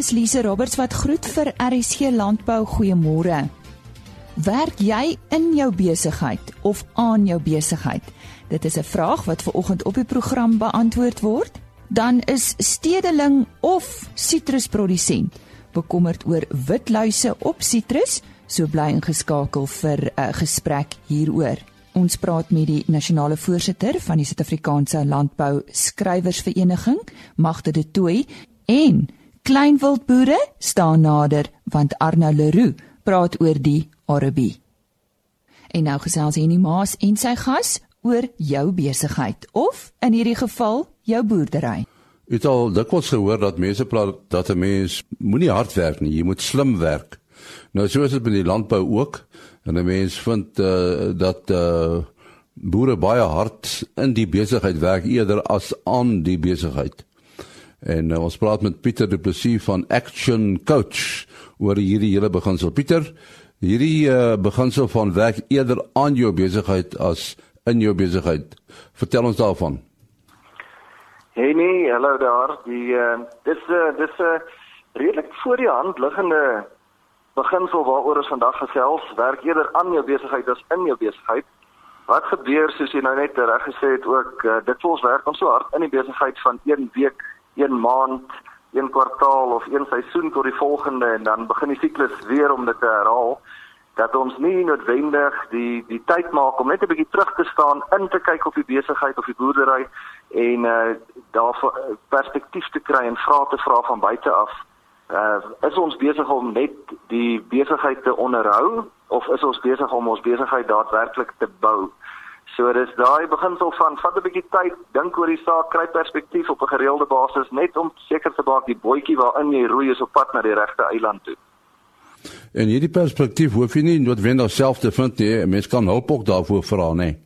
dis Lise Roberts wat groet vir RSG Landbou. Goeiemôre. Werk jy in jou besigheid of aan jou besigheid? Dit is 'n vraag wat ver oggend op die program beantwoord word. Dan is stedeling of sitrusprodusent bekommerd oor witluise op sitrus, so bly ingeskakel vir 'n gesprek hieroor. Ons praat met die nasionale voorsitter van die Suid-Afrikaanse Landbou Skrywersvereniging, Magde de Tooy, en kleinwildboere staan nader want Arno Leroux praat oor die Arabi. En nou gesels Henny Maas en sy gas oor jou besigheid of in hierdie geval jou boerdery. Jy het al dikwels gehoor dat mense praat dat 'n mens moenie hard werk nie, jy moet slim werk. Nou so is dit met die landbou ook. En 'n mens vind uh, dat uh, boere baie hard in die besigheid werk eerder as aan die besigheid. En uh, ons praat met Pieter Du Plessis van Action Coach oor hierdie hele beginsel. Pieter, hierdie uh, beginsel van werk eerder aan jou besigheid as in jou besigheid. Vertel ons daarvan. Hey nee, hallo daar. Die uh, dis uh, dis 'n uh, redelik voor die hand liggende beginsel waaroor ons vandag gesels, werk eerder aan jou besigheid as in jou besigheid. Wat gebeur soos jy nou net reg gesê het ook, uh, dit voels werk ons so hard in die besigheid van 1 week, 1 maand, 1 kwartaal of 1 seisoen tot die volgende en dan begin die siklus weer om dit te herhaal dat ons nie noodwendig die die tyd maak om net 'n bietjie terug te staan in te kyk op die besigheid of die boerdery en uh daar perspektief te kry en vrae te vra van buite af. Uh is ons besig om net die besigheid te onderhou of is ons besig om ons besigheid daadwerklik te bou? So dis daai beginsel van vat 'n bietjie tyd, dink oor die saak, kry perspektief op 'n gereelde basis net om seker te maak die bootjie waarin jy roei is op pad na die regte eiland toe. En hierdie perspektief hoef jy nie noodwendig self te vind nie, mens kan hulp ook daarvoor vra, nee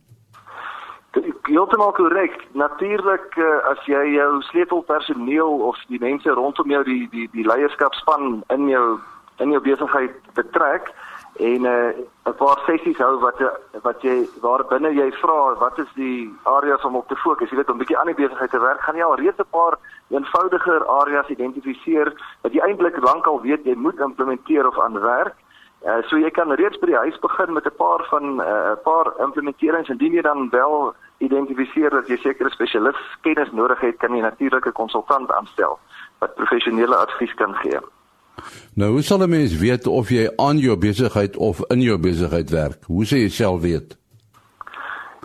heeltemal korrek. Natuurlik uh, as jy jou sleutelpersoneel of die mense rondom jou die die die leierskapspan in jou in jou besigheid betrek en eh, 'n uh, paar sessies hou wat wat jy waar binne jy vra wat is die areas om op te fokus. Jy weet om 'n bietjie aan die besigheid te werk, gaan jy al reeds 'n paar eenvoudiger areas identifiseer wat jy eintlik lankal weet jy moet implementeer of aan werk. Uh, so jy kan reeds by die huis begin met 'n paar van 'n uh, paar implementerings en indien jy dan wel identifiseer dat jy sekere spesialis kennis nodig het, kan jy natuurlik 'n konsultant aanstel wat professionele advies kan gee. Nou, hoe sal 'n mens weet of jy aan jou besigheid of in jou besigheid werk? Hoe sê jy self weet?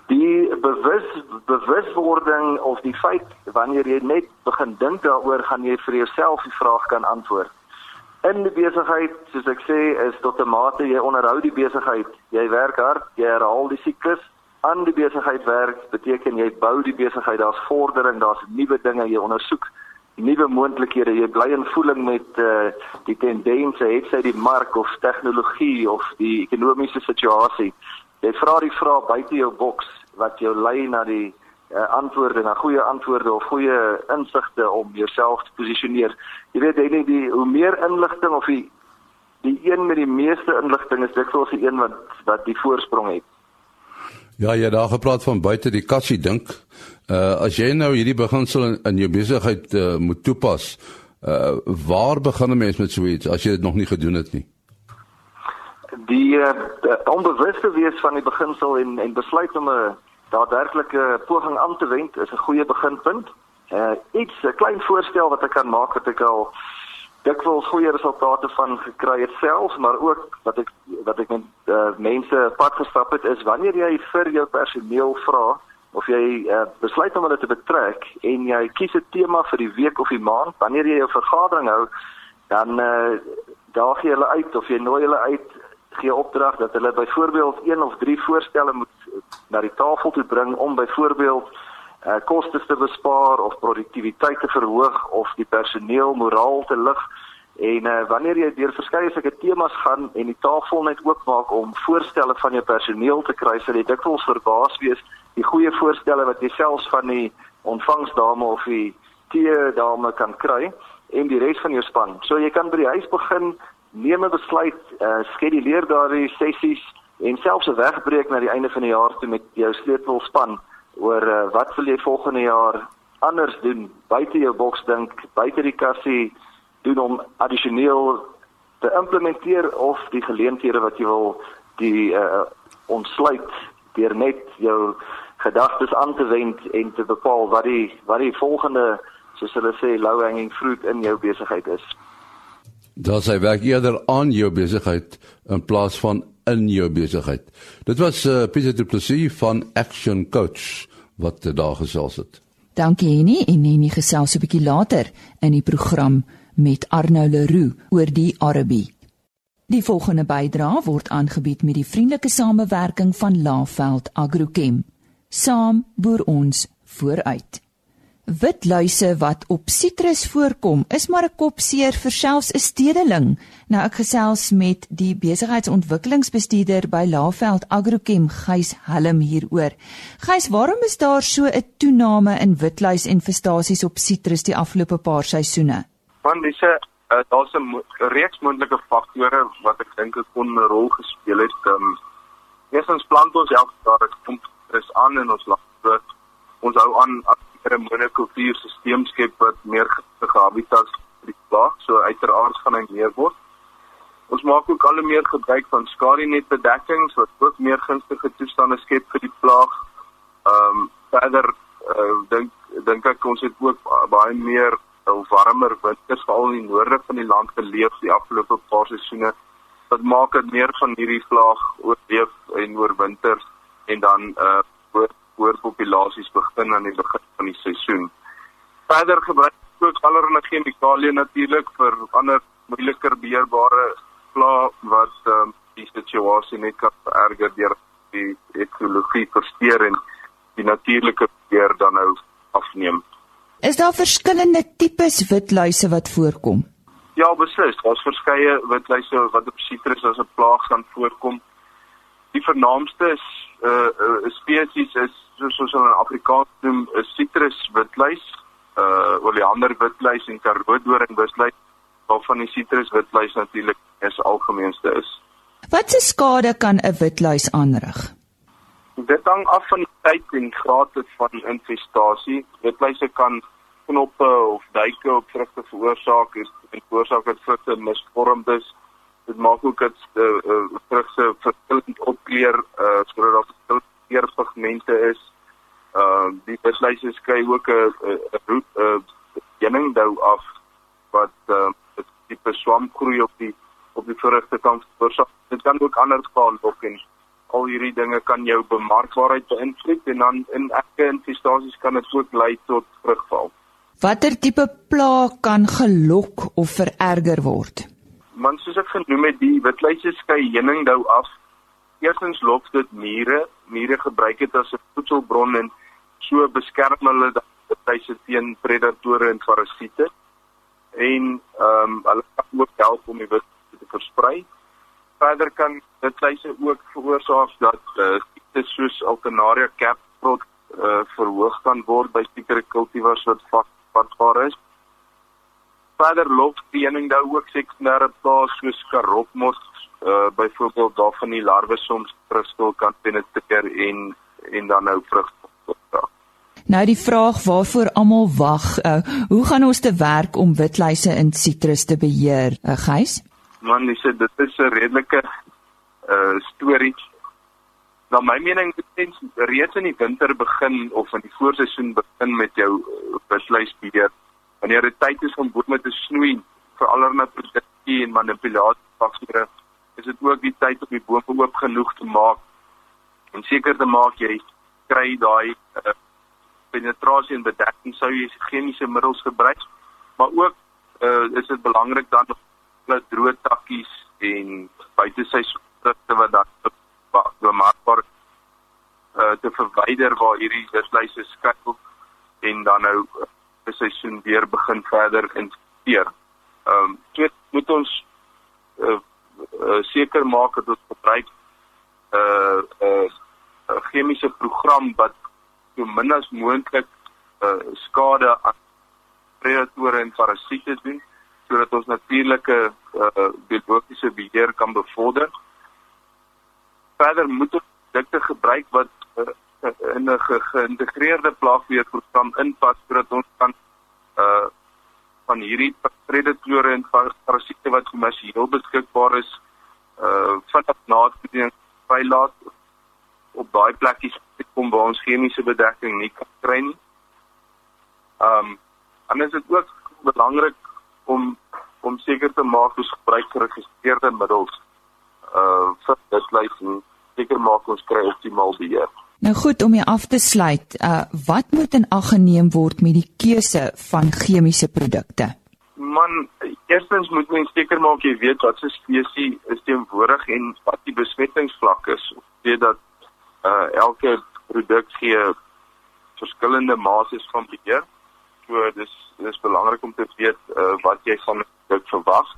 Die bewus bewuswording of die feit wanneer jy net begin dink daaroor, gaan jy vir jouself die vraag kan antwoord. In die besigheid, soos ek sê, is tot 'n mate jy onderhou die besigheid. Jy werk hard, jy herhaal die siklus aan die besigheid werk beteken jy bou die besigheid, daar's vordering, daar's nuwe dinge jy ondersoek, nuwe moontlikhede, jy bly in voeling met uh, die tendense, het sy die mark of tegnologie of die ekonomiese situasie. Jy vra die vrae buite jou boks wat jou lei na die uh, antwoorde, na goeie antwoorde of goeie insigte om jouself te posisioneer. Jy weet jy nie die hoe meer inligting of die die een met die meeste inligting is dikwels die een wat wat die voorsprong het. Ja, jy het daar gepraat van buite die kassie dink. Uh as jy nou hierdie beginsel in, in jou besigheid uh, moet toepas, uh waar begin 'n mens met so iets as jy dit nog nie gedoen het nie? Die uh, onbewuste wees van die beginsel en en besluit om 'n daadwerklike poging aan te wend is 'n goeie beginpunt. Uh iets 'n klein voorstel wat ek kan maak wat ek al dikwels goeie resultate van gekry het self, maar ook wat ek wat ek met uh, mense pad gestap het is wanneer jy vir jou personeel vra of jy uh, besluit om hulle te betrek en jy kies 'n tema vir die week of die maand, wanneer jy jou vergadering hou, dan uh, daag jy hulle uit of jy nooi hulle uit gee opdrag dat hulle byvoorbeeld een of drie voorstelle moet na die tafel toe bring om byvoorbeeld uh, kostes te bespaar of produktiwiteit te verhoog of die personeel moraal te lig. En uh, wanneer jy deur verskeie sulke temas gaan en die tafel net oopmaak om voorstelle van jou personeel te kry, sal jy dikwels verbaas wees die goeie voorstelle wat jy selfs van die ontvangsdame of die tee dame kan kry en die res van jou span. So jy kan by die huis begin, neem 'n besluit, uh, skeduleer daardie sessies en selfs 'n wegbreek na die einde van die jaar toe met jou sleutelspan oor uh, wat wil jy volgende jaar anders doen buite jou boks dink buite die kassie doen om addisioneel te implementeer of die geleenthede wat jy wil die uh, ontsluit deur net jou gedagtes aan te wend en te bepaal wat die wat die volgende soos hulle sê low hanging fruit in jou besigheid is. Dat sy werk eerder aan jou besigheid in plaas van in jou besigheid. Dit was uh, Pieter Du Plessis van Action Coach wat daar gesels het. Dankie Henny en Henny gesels 'n bietjie later in die program met Arnou Leroux oor die Arabie. Die volgende bydra word aangebied met die vriendelike samewerking van Laveld Agrochem. Saam boer ons vooruit. Witluise wat op sitrus voorkom, is maar 'n kopseer vir selfs 'n stedeling. Nou ek gesels met die besigheidsontwikkelingsbestuurder by Laveld Agrochem, Gys Helm hieroor. Gys, waarom is daar so 'n toename in witluisinvestasies op sitrus die afgelope paar seisoene? Want dis 'n uh, daar's 'n reeks moontlike faktore wat ek dink het kon 'n rol gespeel het. Um, Eerstens plant ons elke jaar 'n klomp is aan in ons land. Ons hou aan ander monokultuurstelsels skep wat meer giftige habitats plaag, so uiteraard gaan hy meer word. Ons maak ook al meer gebruik van skadinetbedekkings wat ook meer gunstige toestande skep vir die plaag. Ehm um, verder uh, dink dink ek ons het ook baie meer ou warmer winters veral in die noorde van die land geleef die afgelope paar seisoene. Wat maak dit meer van hierdie plaag oorleef en oorwinter en dan uh oorpopulasies begin aan die begin van die seisoen. Verder gebruik ook allerlei chemikalieë natuurlik vir ander moeiliker beheerbare pla wat um, die situasie net kan vererger deur die ekologie versteur en die natuurlike beheer dan nou afneem. Is daar verskillende tipes witluise wat voorkom? Ja, beslis. Daar's verskeie witluise wat op sitrus as 'n plaag kan voorkom. Die vernaamste is 'n uh, uh, spesies is soos ons in Afrikaans noem 'n citrus witluis, uh oleander witluis en karoodoring witluis, waarvan die citrus witluis natuurlik is algemeenste is. Wat se skade kan 'n witluis aanrig? Dit hang af van die tyd en graad van infestasie. Witluise kan knoppe of duike op vrugte veroorsaak en veroorsaak dat vrugte misvormd is dit maak ook dat die uh, uh, vrugte verskillend opkleur uh, sodat daar verskillende kleurpigmente is. Ehm uh, die besluise skei ook 'n 'n roet 'n heuningsdou af wat uh, 'n tipe swamgroei op die op die vrugte kan veroorsaak. Dit kan ook ander skaal ook en al hierdie dinge kan jou bemarkbaarheid beïnvloed en dan in ekke infestasies kan dit ook lei tot vrugval. Watter tipe plaag kan gelok of vererger word? man soos ek genoem het die witluise skei heuningdou af. Eerstens lok dit mure. Mure gebruik dit as 'n voedselbron en so beskerm hulle die witluise teen predatore en parasiete. En ehm um, hulle kan ook help om die witluise te versprei. Verder kan witluise ook veroorsaak dat uh, siektes soos Alternaria caprot uh, verhoog kan word by sekere kultivars wat vatbaar is verder loop die ening nou ook sekondêre plaas soos karotmos uh byvoorbeeld daar van die larwe soms kristal kan penetreer en en dan nou vrug Nou die vraag waarvoor almal wag, uh, hoe gaan ons te werk om witluise in sitrus te beheer, uh, Gys? Man, dis dit is 'n redelike uh storie. Na my mening moet reeds in die winter begin of in die voorseisoen begin met jou witluisbeheer wanneer dit tyd is om bome te snoei vir allerlei produksie en manipulasie faktore is dit ook die tyd om die bome oop genoeg te maak en seker te maak jy kry daai uh, penetrasie en bedekking sou jy chemiese middels gebruik maar ook uh, is dit belangrik dan dat droë takkies en buiteseisoenprodukte wat dan bemarkbaar uh, te verwyder waar hierdie witluise skuil en dan nou uh, seisoen weer begin verder investeer. Ehm um, tweede moet ons uh, uh, seker maak dat ons gebruik 'n uh, 'n uh, uh, chemiese program wat so min as moontlik uh, skade aan predatore en parasiete doen sodat ons natuurlike uh, biologiese beheer kan bevorder. Verder moet ons produkte gebruik wat uh, in 'n ge geïntegreerde plaagbeheerprogram inpas sodat ons kan uh van hierdie predatore en parasiete wat kommersieel beskikbaar is, uh vanaf naadbediening vrylaat op daai plekkies kom waar ons chemiese bedekking nie kan kry nie. Um en is dit ook belangrik om om seker te maak ons gebruik geregistreerde middels uh vir dit lys en seker maak ons kry optimaal beheer. Nou goed om jy af te sluit, uh wat moet in ag geneem word met die keuse van chemiese produkte? Man, eerstens moet mens seker maak jy weet wat se spesies is teenwoordig en wat die besmettingsvlak is. Weet dat uh elke produk gee verskillende mates van beheer. So dis dis belangrik om te weet uh wat jy van produk verwag.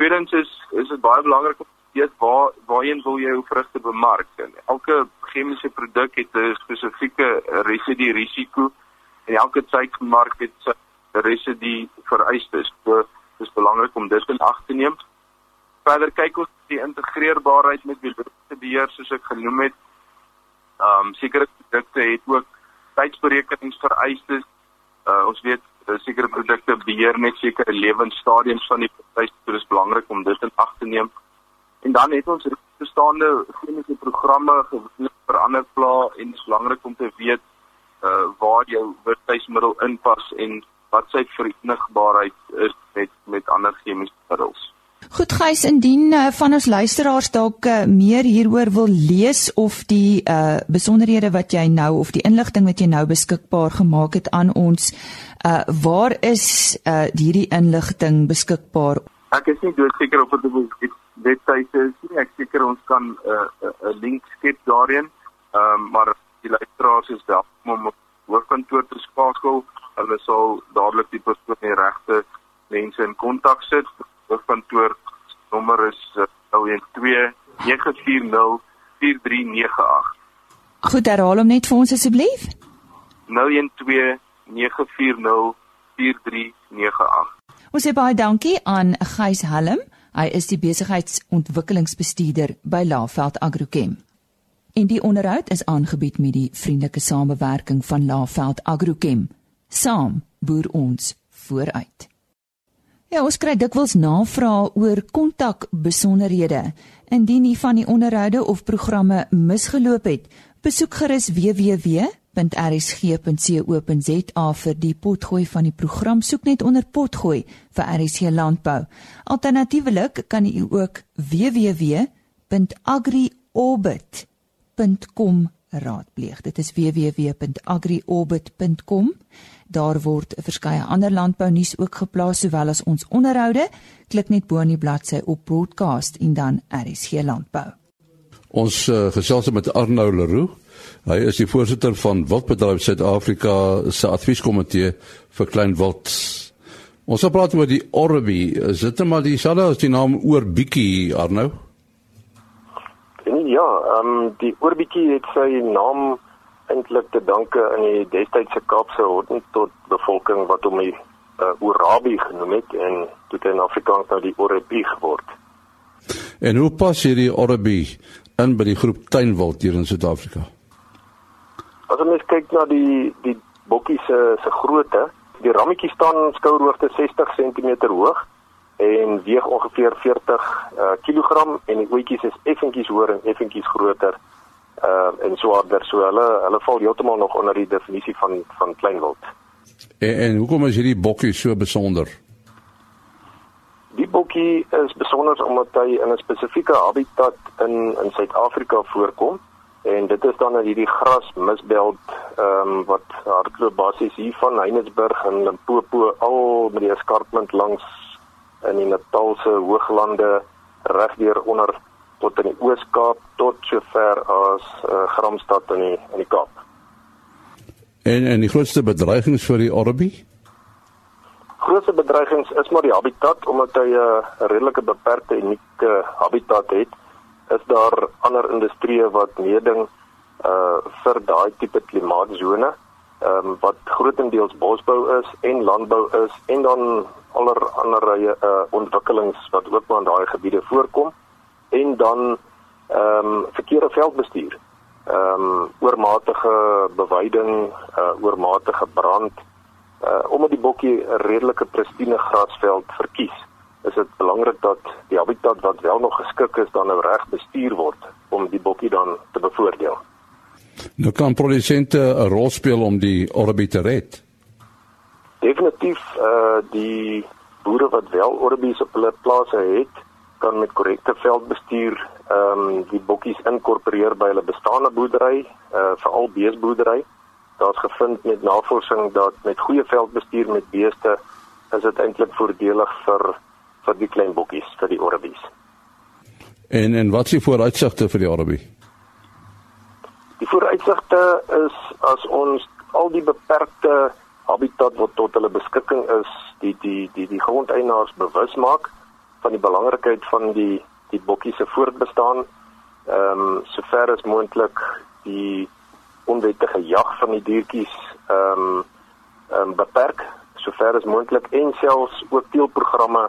Tweedens is is dit baie belangrik om weet waar waarheen wil jy jou vrugte bemark en elke chemiese produk het 'n spesifieke residue risiko en elke suikermark het sy residue vereistes. So dis belangrik om dit in ag te neem. Verder kyk ons die integreerbaarheid met biologiese beheer soos ek genoem het. Ehm um, sekere produkte het ook tydsberekeningsvereistes. Uh, ons weet sekere produkte beheer net sekere lewensstadiums van die proses, so dis belangrik om dit in ag te neem. En dan het ons bestaande chemiese programme vir ander pla en dit is belangrik om te weet uh waar jou wirtuismiddel inpas en wat sy verenigbaarheid is met met ander chemiese middels. Goed Gys, indien uh, van ons luisteraars dalk uh, meer hieroor wil lees of die uh besonderhede wat jy nou of die inligting wat jy nou beskikbaar gemaak het aan ons, uh waar is uh hierdie inligting beskikbaar? Ek is nie doodseker of dit webtuise is nie. Ek seker ons kan 'n uh, uh, link skep daarin. Ehm um, maar die luisteraars is welkom om op hoofkantoor te skakel. Hulle sal dadelik die persoon die regte mense in kontak sit. Hoofkantoor nommer is uh, 012 940 4398. Goed, herhaal hom net vir ons asseblief. 012 940 4398. Ons sê baie dankie aan Gys Helm. Hy is die besigheidsontwikkelingsbestuurder by Laveld Agrochem. En die onderhoud is aangebied met die vriendelike samewerking van Laveld Agrochem. Saam boer ons vooruit. Ja, ons kry dikwels navrae oor kontakbesonderhede. Indien u van die onderhoude of programme misgeloop het, besoek gerus www www.rsg.co.za vir die potgooi van die program soek net onder potgooi vir RSG landbou. Alternatiefelik kan u ook www.agriorbit.com raadpleeg. Dit is www.agriorbit.com. Daar word verskeie ander landbou nuus ook geplaas sowel as ons onderhoude. Klik net bo in die bladsy op broadcast en dan RSG landbou. Ons uh, gesels met Arnou Leroux Hy is die voorsitter van Wildbedryf Suid-Afrika se advieskomitee vir klein wild. Ons wil praat oor die Orbi. Is dit net maar dieselfde as die naam Oorbietjie Arnou? Ja, ehm um, die Oorbietjie het sy naam eintlik te danke aan die destydse Kaapse tot bevolking wat hom die uh, Orabi genoem het en toe in Afrikaans nou die Orbi geword. En hoe pas hierdie Orbi in by die groep tuinwild hier in Suid-Afrika? As ons kyk na die die bokkie se se grootte, die rammetjie staan skouerhoogte 60 cm hoog en weeg ongeveer 40 uh, kg en die ouetjies is effentjies hoër en effentjies groter uh en swaarder so hulle hulle val heeltemal nog onder die definisie van van kleinwild. En, en hoekom is hierdie bokkie so besonder? Die bokkie is besonder omdat hy in 'n spesifieke habitat in in Suid-Afrika voorkom en dit is dan in hierdie grasmisbeld ehm um, wat hardloop basies hier van Heinesburg en Limpopo al met die eskarpment langs in die Natalse hooglande regdeur onder tot in die Oos-Kaap tot sover as uh, Gramstad in die in die Kaap. En en die grootste bedreigings vir die Orbi? Grootste bedreigings is maar die habitat omdat hy 'n uh, redelike beperkte unieke habitat het is daar ander industrieë wat meeding uh vir daai tipe klimaatsone ehm um, wat grootendeels bosbou is en landbou is en dan aller ander uh ontwikkelings wat ook maar in daai gebiede voorkom en dan ehm um, verkeerde veldbestuur. Ehm um, oormatige beweiding, uh oormatige brand uh omdat die bokkie 'n redelike pristine grasveld verkies, is dit belangrik dat die habitat wat wel nog geskik is dan nou reg bestuur word om die bokkie dan te bevoordeel. Nou kan produsente 'n rol speel om die orbi te red. Definitief uh die boere wat wel orbies op hulle plase het, kan met korrekte veldbestuur ehm um, die bokkies inkorporeer by hulle bestaande boerdery, uh veral beesboerdery. Daar's gevind met navorsing dat met goeie veldbestuur met beeste is dit eintlik voordelig vir vir die klein bokkies, vir die orbies. En en wat is die vooruitsigte vir die orbie? Die vooruitsigte is as ons al die beperkte habitat wat tot hulle beskikking is, die die die die grondeienaars bewus maak van die belangrikheid van die die bokkie se voortbestaan. Ehm um, sover as moontlik die onwettige jag van die diertjies ehm um, um, beperk sover as moontlik en selfs ook teelprogramme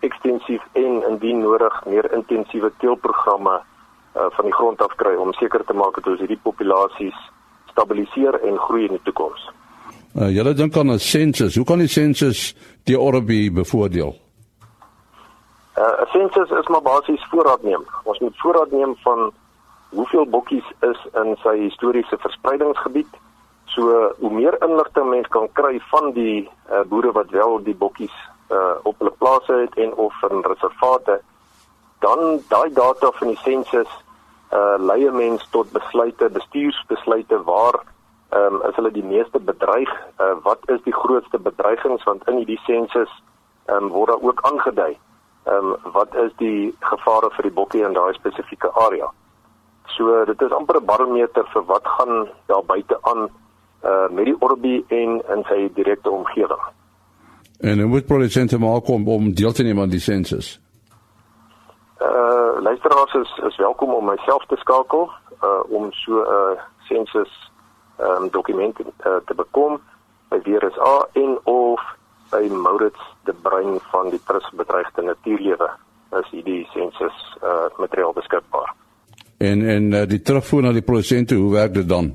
ekstensief en indien nodig meer intensiewe teelprogramme uh, van die grond af kry om seker te maak dat ons hierdie populasies stabiliseer en groei in die toekoms. Uh, julle dink aan 'n sensus. Hoe kan die sensus die orbie bevoordeel? 'n uh, Sensus is maar basies voorraad neem. Ons moet voorraad neem van hoeveel bokkies is in sy historiese verspreidingsgebied. So hoe meer inligting mens kan kry van die uh, boere wat wel die bokkies uh, op hulle plase het en of in reservate, dan daai data van die sensus uh lei mense tot besluite, bestuursbesluite waar um, is hulle die meeste bedreig? Uh wat is die grootste bedreigings want in hierdie sensus um, word daar ook aangedui. Ehm um, wat is die gevare vir die bokkie in daai spesifieke area? So dit is amper 'n barometer vir wat gaan daar buite aan uh met die orbie en in sy direkte omgewing. En hoe moet produsente maak om om deel te neem aan die sensus? Uh luisteraars is is welkom om myself te skakel uh om so 'n uh, sensus um, dokument uh, te bekom by WRSA en of by Maurits de Bruin van die Trust Bedreigde Natuurlewe is hierdie sensus uh materiaal beskikbaar. En en uh, die terugvoer na die produsente, hoe werk dit dan?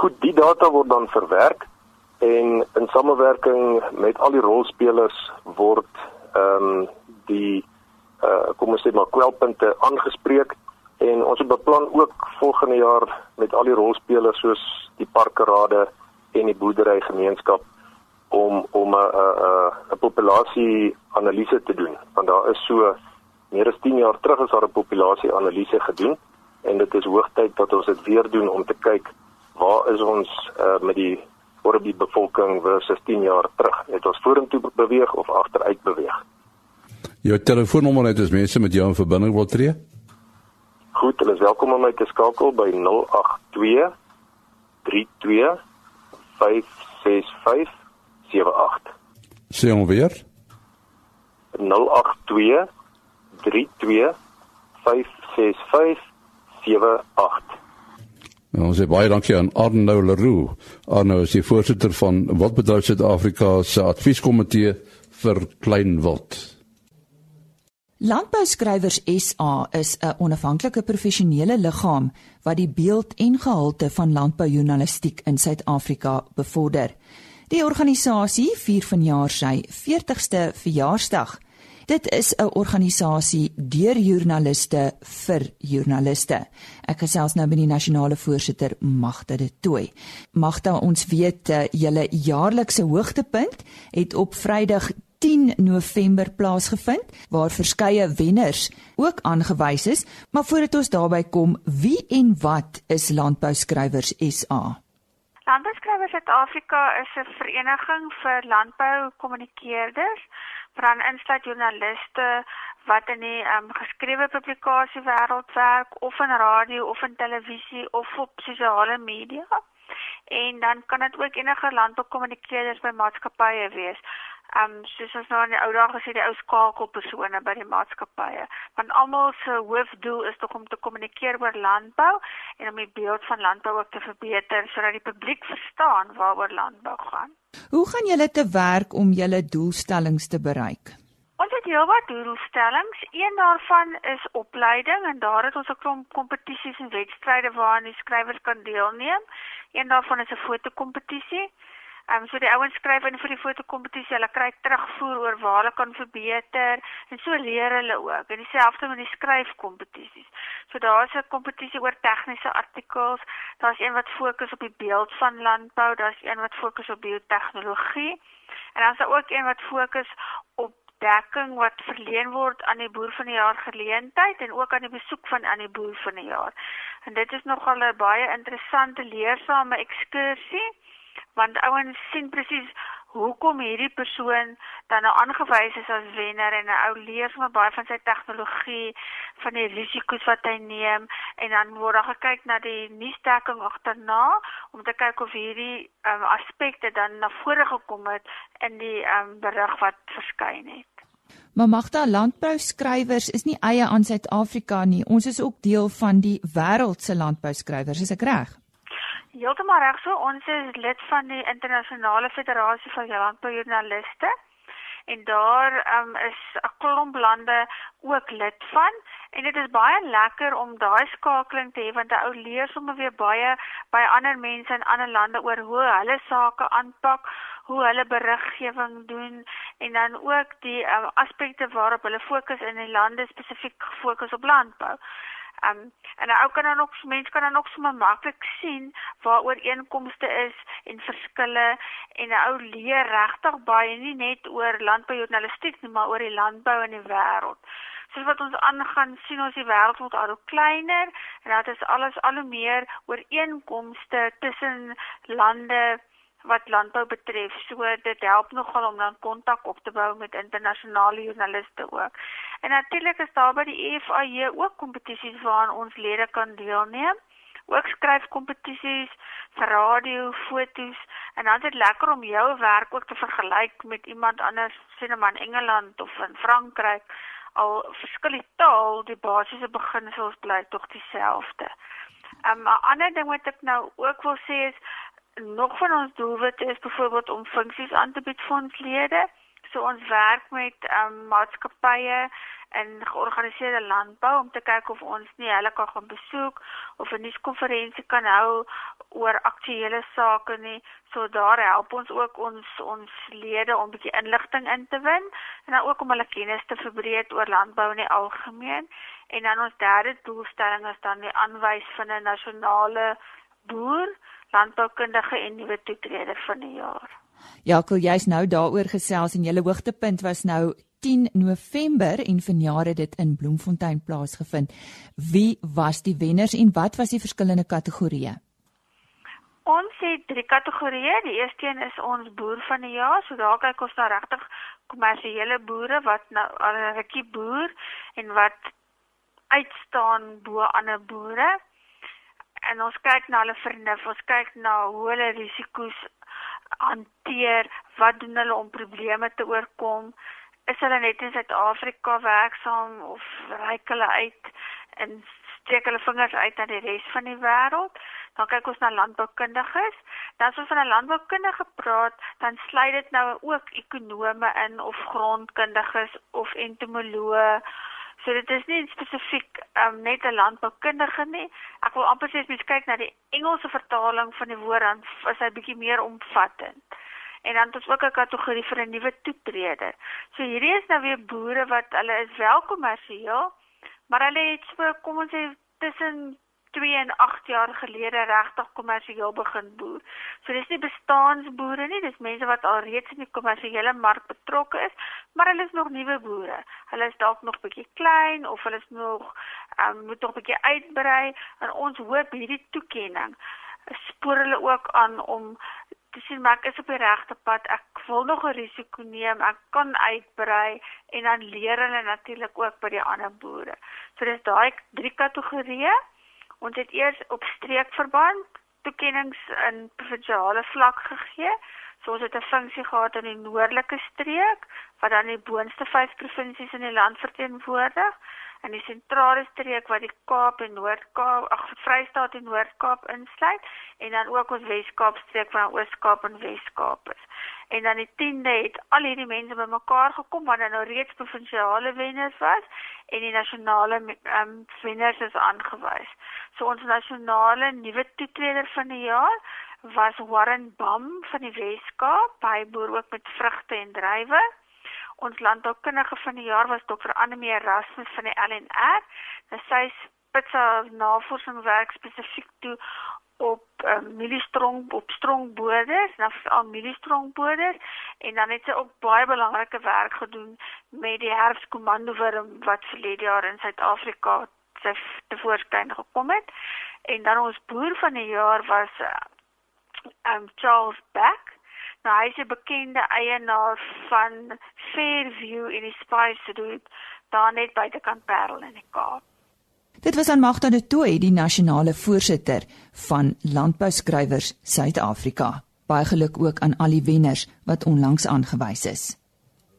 Goed, die data word dan verwerk en in samewerking met al die rolspelers word ehm um, die uh kom ons sê maar kwelpunte aangespreek en ons beplan ook volgende jaar met al die rolspelers soos die parkerade en die boerderygemeenskap om om 'n 'n 'n populasie analise te doen want daar is so meer as 10 jaar terug is daar 'n populasie analise gedoen en dit is hoogtyd dat ons dit weer doen om te kyk waar is ons uh, met die oor die bevolking versus 10 jaar terug. Het ons vorentoe beweeg of agteruit beweeg? Jou telefoonnommer net as mense met jou in verbinding wil tree? Goed, hulle is welkom om my te skakel by 082 32 565 78. Sien hom weer? 082 32 565 78. En ons sê baie dankie aan Arno Leroux. Arno is die voorsitter van Wildbedryf Suid-Afrika se advieskomitee vir kleinwild. Landbouskrywers SA is 'n onafhanklike professionele liggaam wat die beeld en gehalte van landboujoernalistiek in Suid-Afrika bevorder. Die organisasie vier vanjaar sy 40ste verjaarsdag. Dit is 'n organisasie deur joernaliste vir joernaliste. Ek gesels nou met die nasionale voorsitter Magda de Tooi. Magda, ons weet uh, julle jaarlikse hoogtepunt het op Vrydag 10 November plaasgevind waar verskeie wenners ook aangewys is, maar voordat ons daarby kom, wie en wat is Landbouskrywers SA? Landbouskrywers Suid-Afrika is 'n vereniging vir landboukommunikeerders van insluit joernaliste wat in die um, geskrewe publikasie wêreld werk of in radio of in televisie of op sosiale media. En dan kan dit ook enige landboukommunikeerders by maatskappye wees. Um soos ons nou in die ou dae gesê die ou skakelpersone by die maatskappye. Want almal se hoofdoel is tog om te kommunikeer oor landbou en om die beeld van landbou ook te verbeter sodat die publiek verstaan waaroor landbou gaan. Hoe gaan julle te werk om julle doelstellings te bereik? Ons het heelwat doelstellings. Een daarvan is opleiding en daar het ons 'n klomp kompetisies en wedstryde waaraan die skrywers kan deelneem. Een daarvan is 'n fotokompetisie. Ehm um, so die ouens skryf in vir die fotokompetisie, hulle kry terugvoer oor waar hulle kan verbeter en so leer hulle ook. En dieselfde met die skryfkompetisies. So daar's 'n kompetisie oor tegniese artikels. Daar's een wat fokus op die beeld van landbou, daar's een wat fokus op biotehnologie. En dan is daar ook een wat fokus op dekking wat verleen word aan die boer van die jaar geleentheid en ook aan die besoek van aan die boer van die jaar. En dit is nogal 'n baie interessante leersame ekskursie want ouens sien presies hoekom hierdie persoon dan nou aangewys is as wenner en 'n ou leer sommer baie van sy tegnologie, van die risiko's wat hy neem en dan word daar gekyk na die nuusdekking agterna om te kyk of hierdie um, aspekte dan na vore gekom het in die um, berig wat verskyn het. Maar magta landbou skrywers is nie eie aan Suid-Afrika nie. Ons is ook deel van die wêreld se landbou skrywers, is ek reg? Heeltemal reg so. Ons is lid van die internasionale federasie van landboujoernaliste en daar um, is 'n klomp lande ook lid van en dit is baie lekker om daai skakeling te hê want 'n ou leer sommer weer baie by ander mense in ander lande oor hoe hulle sake aanpak, hoe hulle beriggewing doen en dan ook die um, aspekte waarop hulle fokus in die lande spesifiek gefokus op landbou. Um en nou kan dan ook mense kan dan ook sommer maklik sien waar ooreenkomste is en verskille en 'n ou leer regtig baie nie net oor landboujournalistiek nie, maar oor die landbou in die wêreld. Soos wat ons aangaan sien ons die wêreld word al hoe kleiner en dit is alles al hoe meer ooreenkomste tussen lande wat landbou betref. So dit help nogal om dan kontak op te bou met internasionale joernaliste ook. En natuurlik is daar by die EFAJ ook kompetisies waaraan ons lede kan deelneem. Ook skryfkompetisies vir radio, fotos en dan is dit lekker om jou werk ook te vergelyk met iemand anders, sien maar in Engeland of in Frankryk. Al verskil die taal, die basiese beginsels bly tog dieselfde. Um, 'n um, ander ding wat ek nou ook wil sê is nog van ons doelwitte is byvoorbeeld om funksies aan te bied vir ons lede. So ons werk met um, maatskappye en georganiseerde landbou om te kyk of ons nie hulle kan gaan besoek of 'n nuuskonferensie kan hou oor aktuelle sake nie. So daar help ons ook ons ons lede om 'n bietjie inligting in te win en dan ook om hulle kennis te verbreek oor landbou in die algemeen. En dan ons derde doelstelling is dan die aanwys van 'n nasionale boer landboukundige en nuwe toetreder van die jaar. Jaco, jy's nou daaroor gesels en julle hoogtepunt was nou 10 November en vanjaar het dit in Bloemfontein plaasgevind. Wie was die wenners en wat was die verskillende kategorieë? Ons het drie kategorieë. Die eerste een is ons boer van die jaar. So daar kyk ons na regtig kommersiële boere wat nou 'n rukkie boer en wat uitstaan bo ander boere en ons kyk na hulle vernuf, ons kyk na hoe hulle risiko's hanteer, wat doen hulle om probleme te oorkom? Is hulle net in Suid-Afrika werksaam of reik hulle uit en steek hulle vingers uit na die res van die wêreld? Dan kyk ons na landboukundiges. Dan as ons van 'n landboukundige praat, dan sluit dit nou ook ekonome in of grondkundiges of entomoloë So dit is nie spesifiek um, net 'n landboukundige nie. Ek wil amper sê as mens kyk na die Engelse vertaling van die woord dan is hy bietjie meer omvattend. En dan het ons ook 'n kategorie vir 'n nuwe toetreder. So hierdie is nou weer boere wat hulle is wel kommersieel, maar hulle het so kom ons sê tussen 2 en 8 jaar gelede regtig kommersieel begin boer. So dis nie bestaansboere nie, dis mense wat al reeds in die kommersiële mark betrokke is, maar hulle is nog nuwe boere. Hulle is dalk nog bietjie klein of hulle is nog um, moet nog bietjie uitbrei en ons hoop hierdie toekenning spoor hulle ook aan om te sien maar ek is op die regte pad. Ek wil nog 'n risiko neem. Ek kan uitbrei en dan leer hulle natuurlik ook by die ander boere. So dis daai drie kategorieë. Ons het eers op streekverband toekennings in provinsiale vlak gegee. So ons het 'n funksie gehad in die noordelike streek wat dan die boonste 5 provinsies in die land verteenwoordig en die sentrale streek wat die Kaap en Noord-Kaap, ag Vrystaat en Noord-Kaap insluit en dan ook ons Wes-Kaap streek van Oos-Kaap en Wes-Kaap is. En dan die 10de het al hierdie mense bymekaar gekom wat nou reeds provinsiale wenners was en die nasionale ehm um, wenners is aangewys. So ons nasionale nuwe toetreder van die jaar was Warren Bam van die Weskaap. Hy boer ook met vrugte en druiwe. Ons landboukundige van die jaar was Dr. Annelie Erasmus van die LNR. Nou sy spits haar navorsingswerk spesifiek toe op um, mieliestrong op strongboders, nou veral mieliestrongboder en dan het sy ook baie belangrike werk gedoen met die herfskomandowurm wat verlede jaar in Suid-Afrika te voorskyn gekom het. En dan ons boer van die jaar was uh, um Charles Beck. Nou hy is 'n bekende eienaar van Fairview in die Spice Road daar net by die kant Parel in die Kaap. Dit was aan Magda de Tooy, die nasionale voorsitter van Landbouskrywers Suid-Afrika. Baie geluk ook aan al die wenners wat onlangs aangewys is.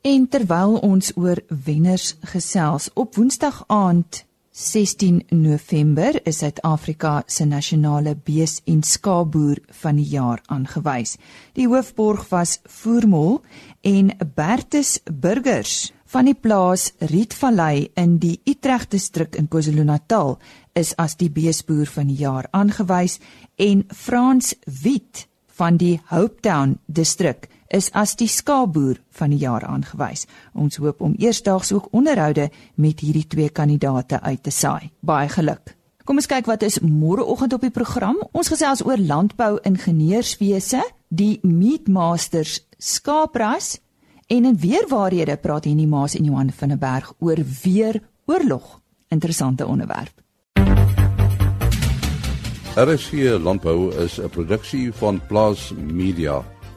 En terwyl ons oor wenners gesels, op Woensdag aand 16 November is Suid-Afrika se nasionale bees en skaapboer van die jaar aangewys. Die hoofborg was Voormol en Bertus Burgers van die plaas Rietvallei in die Utrecht distrik in KwaZulu-Natal is as die beesboer van die jaar aangewys en Frans Wit van die Hopetown distrik is as die skaapboer van die jaar aangewys. Ons hoop om eersdaags ook onderhoude met hierdie twee kandidate uit te saai. Baie geluk. Kom ons kyk wat is môreoggend op die program. Ons gesels oor landbou ingenieurswese, die Meatmasters skaapras En in weer waarhede praat Henny Maas en Johan van der Berg oor weer oorlog. Interessante onderwerp. RSC Landbou is 'n produksie van Plaas Media.